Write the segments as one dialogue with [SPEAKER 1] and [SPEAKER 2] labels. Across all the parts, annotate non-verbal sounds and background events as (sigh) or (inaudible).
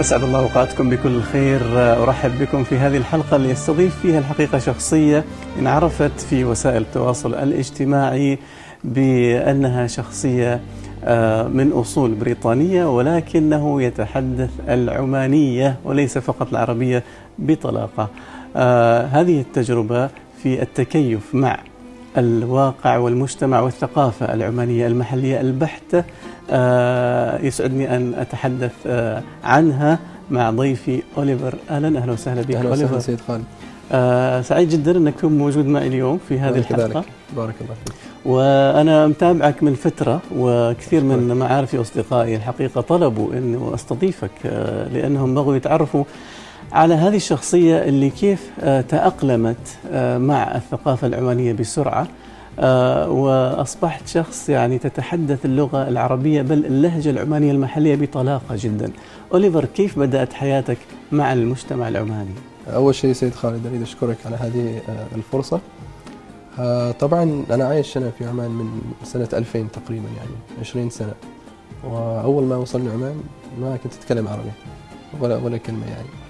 [SPEAKER 1] أسعد الله أوقاتكم بكل خير. أرحب بكم في هذه الحلقة اللي يستضيف فيها الحقيقة شخصية انعرفت في وسائل التواصل الاجتماعي بأنها شخصية آه، من أصول بريطانية ولكنه يتحدث العمانية وليس فقط العربية بطلاقة. آه، هذه التجربة في التكيف مع الواقع والمجتمع والثقافة العمانية المحلية البحتة آه، يسعدني أن أتحدث آه، عنها مع ضيفي أوليفر أهلا أهلا وسهلا بك
[SPEAKER 2] أهلا وسهلا سيد خالد.
[SPEAKER 1] آه، سعيد جدا أنك تكون موجود معي اليوم في هذه
[SPEAKER 2] وأنا
[SPEAKER 1] الحلقة.
[SPEAKER 2] كذلك. بارك الله فيك.
[SPEAKER 1] وأنا متابعك من فترة وكثير من معارفي وأصدقائي الحقيقة طلبوا أنه أستضيفك آه، لأنهم بغوا يتعرفوا على هذه الشخصية اللي كيف آه، تأقلمت آه، مع الثقافة العمانية بسرعة آه، وأصبحت شخص يعني تتحدث اللغة العربية بل اللهجة العمانية المحلية بطلاقة جدا. أوليفر كيف بدأت حياتك مع المجتمع العماني؟
[SPEAKER 2] أول شيء سيد خالد أريد أشكرك على هذه الفرصة. آه، طبعا أنا عايش هنا في عمان من سنة 2000 تقريبا يعني 20 سنة. وأول ما وصلنا عمان ما كنت أتكلم عربي ولا ولا كلمة يعني.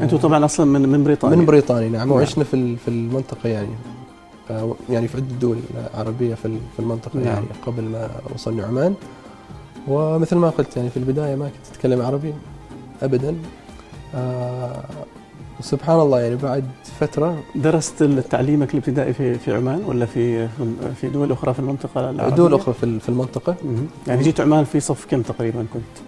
[SPEAKER 1] أنتم طبعا أصلا من من بريطانيا
[SPEAKER 2] من بريطانيا نعم
[SPEAKER 1] نعم.
[SPEAKER 2] وعشنا في في المنطقة يعني آه، يعني في عدة دول عربية في في المنطقة
[SPEAKER 1] نعم.
[SPEAKER 2] يعني قبل ما وصلنا عمان ومثل ما قلت يعني في البداية ما كنت أتكلم عربي ابدا آه، وسبحان الله يعني بعد فترة
[SPEAKER 1] درست تعليمك الابتدائي في في عمان ولا في في دول أخرى في المنطقة العربية؟
[SPEAKER 2] دول أخرى في في
[SPEAKER 1] المنطقة. يعني جيت عمان في صف كم تقريبا كنت؟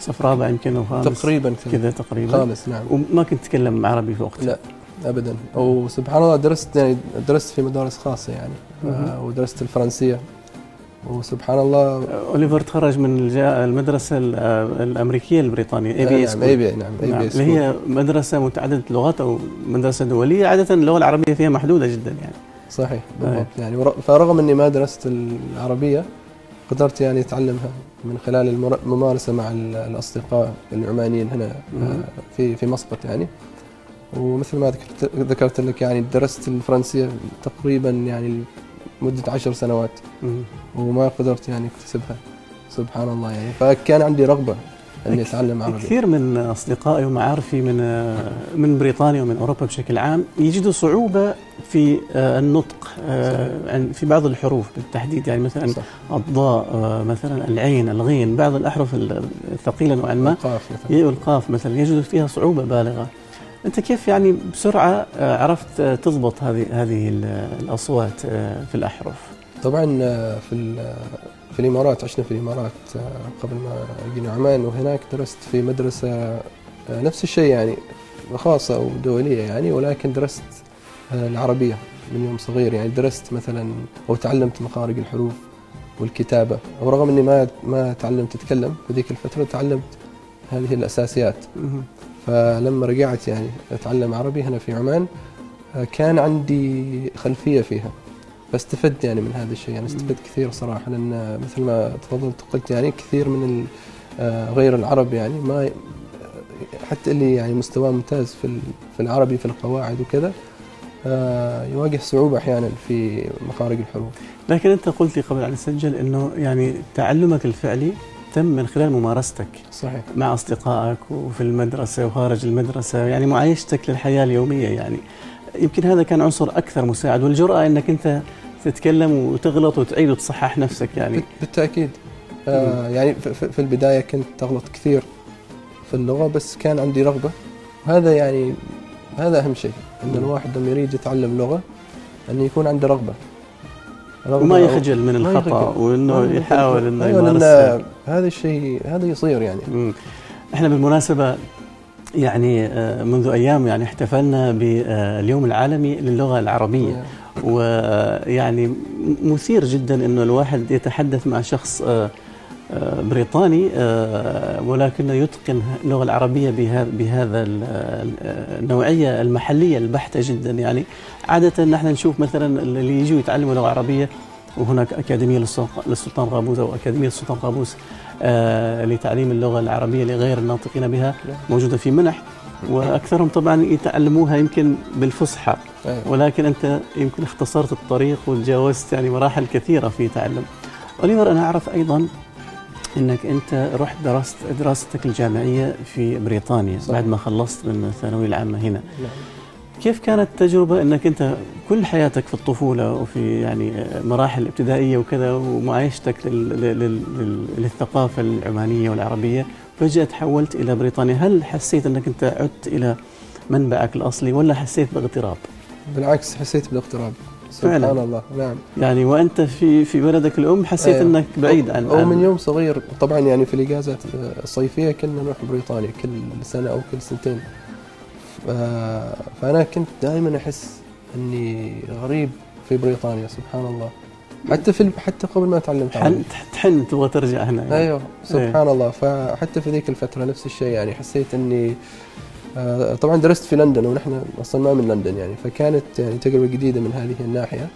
[SPEAKER 1] صف رابع يمكن أو خامس.
[SPEAKER 2] تقريبا كذا.
[SPEAKER 1] تقريبا.
[SPEAKER 2] خامس نعم.
[SPEAKER 1] وما كنت تتكلم عربي في وقتها.
[SPEAKER 2] لا ابدا. وسبحان الله درست يعني درست في مدارس خاصة يعني. آه، ودرست الفرنسية. وسبحان الله.
[SPEAKER 1] أوليفر تخرج من المدرسة ال- الأمريكية البريطانية IB
[SPEAKER 2] نعم IB نعم اي
[SPEAKER 1] نعم.
[SPEAKER 2] بي
[SPEAKER 1] اللي هي مدرسة متعددة اللغات أو مدرسة دولية عادة اللغة العربية فيها محدودة جدا يعني.
[SPEAKER 2] صحيح بالضبط يعني. فرغم إني ما درست العربية قدرت يعني أتعلمها من خلال الممارسة مع ال- الأصدقاء العمانيين هنا. آه، في في مسقط يعني ومثل ما ذكرت ذكرت لك يعني درست الفرنسية تقريبا يعني مده عشر سنوات. وما قدرت يعني أكتسبها سبحان الله يعني فكان عندي رغبة اني اتعلم عربي.
[SPEAKER 1] كثير من أصدقائي ومعارفي من من بريطانيا ومن أوروبا بشكل عام يجدوا صعوبة في آه، النطق آه، في بعض الحروف بالتحديد. يعني مثلا
[SPEAKER 2] صح.
[SPEAKER 1] الضاء آه، مثلا العين الغين بعض الأحرف الثقيله نوعا ما
[SPEAKER 2] القاف مثلا.
[SPEAKER 1] يجدوا فيها صعوبة بالغة. أنت كيف يعني بسرعة عرفت تضبط هذه هذه ال- الأصوات في الأحرف؟
[SPEAKER 2] طبعا في في الإمارات عشنا في الإمارات آه، قبل ما جينا عمان وهناك درست في مدرسة آه، نفس الشيء يعني خاصة أو دولية يعني ولكن درست آه، العربية من يوم صغير. يعني درست مثلا أو تعلمت مخارج الحروف والكتابة. ورغم إني ما ما تعلمت أتكلم في ذيك الفترة تعلمت هذه الأساسيات.
[SPEAKER 1] مهم.
[SPEAKER 2] فلما رجعت يعني أتعلم عربي هنا في عمان كان عندي خلفية فيها. فاستفدت يعني من هذا الشيء يعني استفدت كثير صراحة لأن مثل ما تفضلت قلت يعني كثير من آه، غير العرب يعني ما حتى اللي يعني مستواه ممتاز في في العربي في القواعد وكذا آه، يواجه صعوبة أحيانا في مخارج الحروف.
[SPEAKER 1] لكن أنت قلت لي قبل أن نسجل إنه يعني تعلمك الفعلي تم من خلال ممارستك
[SPEAKER 2] صحيح.
[SPEAKER 1] مع أصدقائك وفي المدرسة وخارج المدرسة يعني معايشتك للحياة اليومية يعني. يمكن هذا كان عنصر أكثر مساعد والجرأة إنك أنت تتكلم وتغلط وتعيد وتصحح نفسك يعني.
[SPEAKER 2] بالتأكيد. آه يعني في- البداية كنت تغلط كثير في اللغة بس كان عندي رغبة. وهذا يعني هذا أهم شيء
[SPEAKER 1] إن.
[SPEAKER 2] الواحد لما يريد يتعلم لغة انه يكون عنده رغبة. رغبة
[SPEAKER 1] وما يخجل من الخطأ.
[SPEAKER 2] وإنه
[SPEAKER 1] يحاول إنه
[SPEAKER 2] أيوة
[SPEAKER 1] يمارس
[SPEAKER 2] هذا الشيء هذا يصير يعني.
[SPEAKER 1] مم. إحنا بالمناسبة يعني آه، منذ أيام يعني احتفلنا باليوم العالمي للغة العربية. ويعني مثير جدا إنه الواحد يتحدث مع شخص آه، آه، بريطاني آه، ولكنه يتقن اللغة العربية بهذا بهذا ال- النوعية المحلية البحتة جدا. يعني عادة نحن نشوف مثلا اللي يجوا يتعلموا لغة عربية وهناك أكاديمية للسلطان قابوس أو أكاديمية السلطان قابوس لتعليم اللغة العربية لغير الناطقين بها موجودة في منح. وأكثرهم طبعا يتعلموها يمكن بالفصحى
[SPEAKER 2] أيوة.
[SPEAKER 1] ولكن أنت يمكن اختصرت الطريق وتجاوزت يعني مراحل كثيرة في تعلم. أوليفر أنا أعرف أيضا إنك أنت رحت درست دراستك الجامعية في بريطانيا
[SPEAKER 2] صح.
[SPEAKER 1] بعد ما خلصت من الثانوية العامة هنا
[SPEAKER 2] نعم.
[SPEAKER 1] كيف كانت التجربة إنك أنت كل حياتك في الطفولة وفي يعني مراحل ابتدائية وكذا ومعايشتك لل لل لل للثقافة العمانية والعربية فجاه تحولت إلى بريطانيا. هل حسيت أنك أنت عدت إلى منبعك الأصلي ولا حسيت باغتراب؟
[SPEAKER 2] بالعكس حسيت بالاغتراب.
[SPEAKER 1] فعلا.
[SPEAKER 2] سبحان الله. نعم.
[SPEAKER 1] يعني وأنت في في بلدك الأم حسيت
[SPEAKER 2] أيوة.
[SPEAKER 1] أنك بعيد عن
[SPEAKER 2] أو من يوم صغير. طبعا يعني في الإجازات الصيفية كنا نروح بريطانيا كل سنة أو كل سنتين. فأنا كنت دائما أحس أني غريب في بريطانيا. سبحان الله. حتى في حتى قبل ما تعلمت عربي.
[SPEAKER 1] حن تحن تبغى ترجع هنا يعني.
[SPEAKER 2] أيوه سبحان الله. فحتى في ذيك الفترة نفس الشيء يعني. حسيت إني آه، طبعا درست في لندن ونحن أصلا ما من لندن يعني. فكانت يعني تجربة جديدة من هذه الناحية.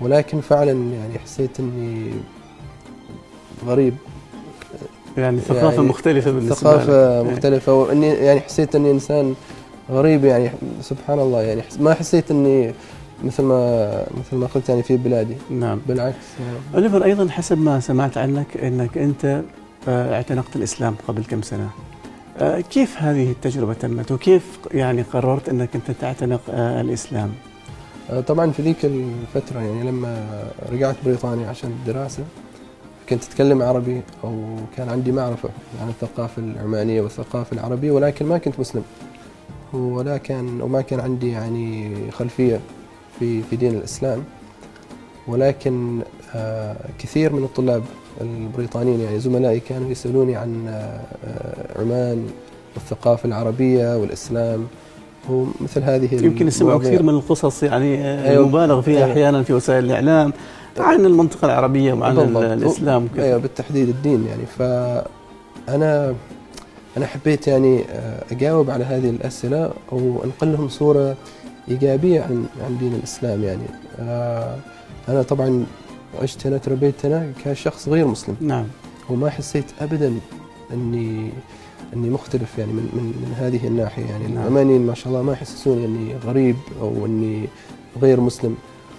[SPEAKER 2] ولكن فعلا يعني حسيت إني غريب.
[SPEAKER 1] يعني ثقافة
[SPEAKER 2] يعني
[SPEAKER 1] مختلفة بالنسبة
[SPEAKER 2] ثقافة
[SPEAKER 1] لك.
[SPEAKER 2] مختلفة. وإني يعني حسيت إني إنسان غريب يعني. سبحان الله يعني. ما حسيت إني مثل ما مثل ما قلت يعني في بلادي.
[SPEAKER 1] نعم.
[SPEAKER 2] بالعكس.
[SPEAKER 1] اوليفر أيضا حسب ما سمعت عنك إنك أنت آه، اعتنقت الإسلام قبل كم سنة. آه، كيف هذه التجربة تمت؟ وكيف يعني قررت إنك أنت تعتنق آه،
[SPEAKER 2] الإسلام؟ طبعا في ذيك الفترة يعني لما رجعت بريطانيا عشان الدراسة كنت أتكلم عربي أو كان عندي معرفة عن الثقافة العمانية والثقافة العربية ولكن ما كنت مسلم. ولا كان وما كان عندي يعني خلفية في في دين الإسلام ولكن آه، كثير من الطلاب البريطانيين يعني زملائي كانوا يسألوني عن آه، آه، عمان والثقافة العربية والإسلام ومثل هذه
[SPEAKER 1] يمكن يسمعوا. كثير من القصص يعني
[SPEAKER 2] أيوة.
[SPEAKER 1] المبالغ فيها
[SPEAKER 2] أيوة.
[SPEAKER 1] أحيانا في وسائل الإعلام عن المنطقة العربية وعن ال-
[SPEAKER 2] بالضبط.
[SPEAKER 1] الإسلام وكذا.
[SPEAKER 2] أيوه بالتحديد الدين يعني فانا أنا حبيت يعني أجاوب على هذه الأسئلة وأنقل لهم صورة إيجابية عن عن دين الإسلام يعني. آه، أنا طبعا عشت هنا تربيت هنا كشخص غير مسلم.
[SPEAKER 1] نعم.
[SPEAKER 2] وما حسيت ابدا اني إني مختلف يعني من من, من هذه الناحية يعني.
[SPEAKER 1] نعم.
[SPEAKER 2] العمانيين ما شاء الله ما يحسسوني إني غريب أو إني غير مسلم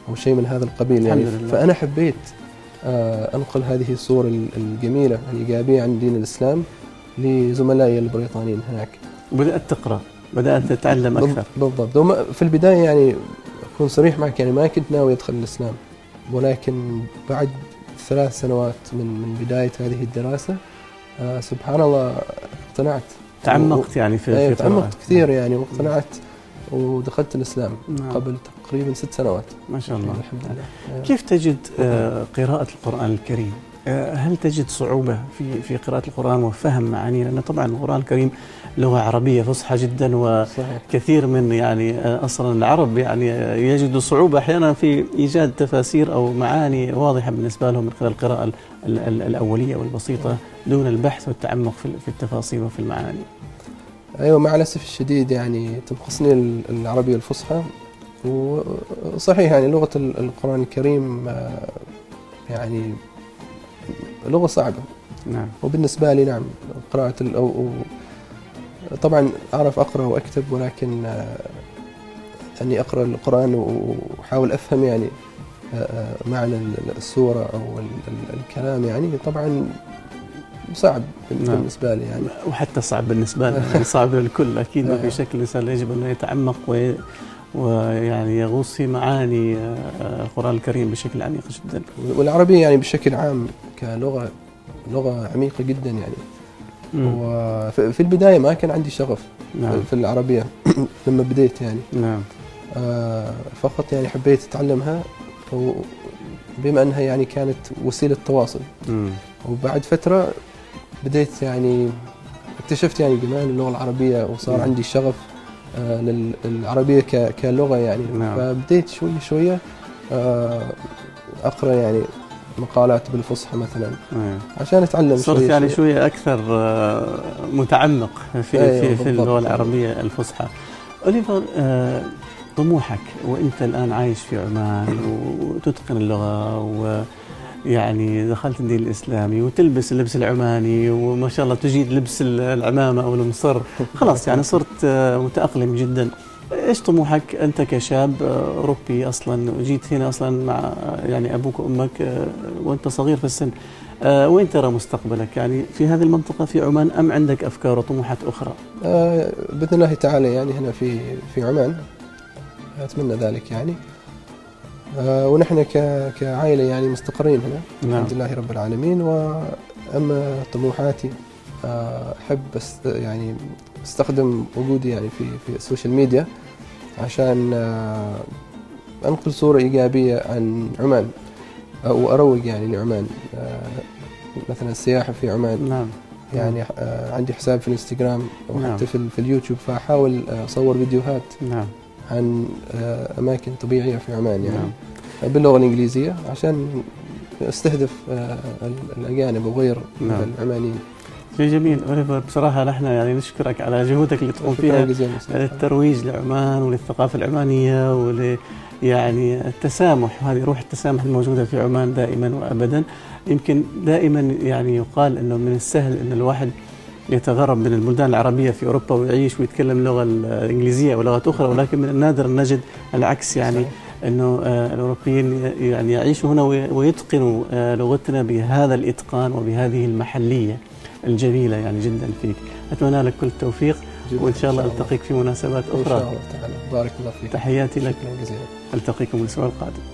[SPEAKER 2] أو شيء من هذا القبيل يعني.
[SPEAKER 1] لله.
[SPEAKER 2] فأنا حبيت آه، أنقل هذه الصورة ال- الجميلة الإيجابية عن دين الإسلام لزملائي البريطانيين هناك.
[SPEAKER 1] وبدات تقرأ؟ بدأت تتعلم أكثر
[SPEAKER 2] بالضبط في البداية يعني أكون صريح معك يعني ما كنت ناوي أدخل الإسلام ولكن بعد ثلاث سنوات من من بداية هذه الدراسة آه سبحان الله اقتنعت
[SPEAKER 1] تعمقت يعني في
[SPEAKER 2] أيوة
[SPEAKER 1] في
[SPEAKER 2] تعمقت. كثير يعني واقتنعت ودخلت الإسلام
[SPEAKER 1] نعم.
[SPEAKER 2] قبل تقريبا ست سنوات
[SPEAKER 1] ما شاء الله
[SPEAKER 2] الحمد لله.
[SPEAKER 1] كيف تجد آه، قراءة القرآن الكريم؟ آه، هل تجد صعوبة في في قراءة القرآن وفهم معانيه؟ لأن طبعا القرآن الكريم لغة عربية فصحى جدا وكثير من يعني آه، أصلا العرب يعني آه، يجدوا صعوبة أحيانا في إيجاد تفاسير أو معاني واضحة بالنسبة لهم من خلال القراءة ال- ال- ال- الأولية والبسيطة دون البحث والتعمق في التفاصيل وفي المعاني.
[SPEAKER 2] أيوه مع الأسف الشديد يعني تنقصني ال- العربية الفصحى وصحيح يعني لغة ال- القرآن الكريم يعني لغة صعبة
[SPEAKER 1] نعم
[SPEAKER 2] وبالنسبة لي نعم قراءة ال- أو أو طبعا أعرف أقرأ وأكتب ولكن آه، أني أقرأ القرآن وأحاول أفهم يعني آه، آه، معنى ال- السورة أو ال- ال- الكلام يعني طبعا صعب
[SPEAKER 1] نعم.
[SPEAKER 2] بالنسبة لي يعني
[SPEAKER 1] وحتى صعب بالنسبة لنا يعني صعب للكل أكيد ما في. شك الإنسان يجب أنه يتعمق وي ويعني يغوص في معاني آه، القرآن الكريم بشكل عميق جدا
[SPEAKER 2] والعربية يعني بشكل عام كلغة لغة عميقة جدا يعني
[SPEAKER 1] مم.
[SPEAKER 2] وفي في البداية ما كان عندي شغف
[SPEAKER 1] نعم
[SPEAKER 2] في العربية (coughs) لما بديت يعني
[SPEAKER 1] نعم
[SPEAKER 2] آه، فقط يعني حبيت أتعلمها بما أنها يعني كانت وسيلة تواصل
[SPEAKER 1] مم.
[SPEAKER 2] وبعد فترة بديت يعني اكتشفت يعني جمال اللغة العربية وصار
[SPEAKER 1] نعم.
[SPEAKER 2] عندي شغف آه، لل- للعربية ك- كلغة يعني
[SPEAKER 1] نعم.
[SPEAKER 2] فبديت شوي شوية آه، أقرأ يعني مقالات بالفصحى مثلا
[SPEAKER 1] أيوة.
[SPEAKER 2] عشان أتعلم
[SPEAKER 1] صرت
[SPEAKER 2] شوي
[SPEAKER 1] يعني
[SPEAKER 2] شوي.
[SPEAKER 1] شوية أكثر آه، متعمق في
[SPEAKER 2] أيوة،
[SPEAKER 1] في في
[SPEAKER 2] بالضبط.
[SPEAKER 1] اللغة العربية الفصحى. أوليفر آه، طموحك وأنت الآن عايش في عمان وتتقن اللغة ويعني دخلت الدين الإسلامي وتلبس اللبس العماني وما شاء الله تجيد لبس العمامة أو المصر. (laughs) خلاص يعني صرت آه، متأقلم جدا. إيش طموحك أنت كشاب أوروبي أصلا؟ جيت هنا أصلا مع آه، يعني أبوك وأمك آه، وأنت صغير في السن. وين ترى مستقبلك؟ يعني في هذه المنطقة في عمان أم عندك أفكار وطموحات أخرى؟
[SPEAKER 2] آه بإذن الله تعالى يعني هنا في في عمان. أتمنى ذلك يعني. ونحن ك- كعائلة يعني مستقرين هنا
[SPEAKER 1] نعم.
[SPEAKER 2] الحمد لله رب العالمين. واما طموحاتي آه، أست يعني أستخدم وجودي يعني في في ال social media عشان آه، أنقل صورة إيجابية عن عمان أو أروج يعني لعمان. آه، مثلا السياحة في عمان.
[SPEAKER 1] نعم.
[SPEAKER 2] يعني آه، عندي حساب في الإنستغرام
[SPEAKER 1] نعم.
[SPEAKER 2] وحتى في, في اليوتيوب فأحاول آه، أصور فيديوهات.
[SPEAKER 1] نعم.
[SPEAKER 2] عن آه، أماكن طبيعية في عمان يعني.
[SPEAKER 1] نعم.
[SPEAKER 2] باللغة الإنجليزية عشان أستهدف آه، ال- الأجانب وغير
[SPEAKER 1] نعم.
[SPEAKER 2] العمانيين.
[SPEAKER 1] شيء جميل. أوليفر بصراحة نحن يعني نشكرك على جهودك اللي تقوم فيها. الترويج لعمان وللثقافة العمانية ول يعني التسامح وهذه روح التسامح الموجودة في عمان دائما وأبدا. يمكن دائما يعني يقال أنه من السهل أن الواحد يتغرب من البلدان العربية في أوروبا ويعيش ويتكلم اللغة الإنجليزية أو لغات أخرى ولكن من النادر أن نجد العكس يعني. أنه آه، الأوروبيين يعني يعيشوا هنا وي- ويتقنوا آه، لغتنا بهذا الإتقان وبهذه المحلية الجميلة يعني جدا فيك. أتمنى لك كل التوفيق. وإن شاء الله ألتقيك في مناسبات
[SPEAKER 2] إن شاء
[SPEAKER 1] أخرى.
[SPEAKER 2] الله تعالى. بارك الله فيك.
[SPEAKER 1] تحياتي لك. ألتقيكم الأسبوع القادم.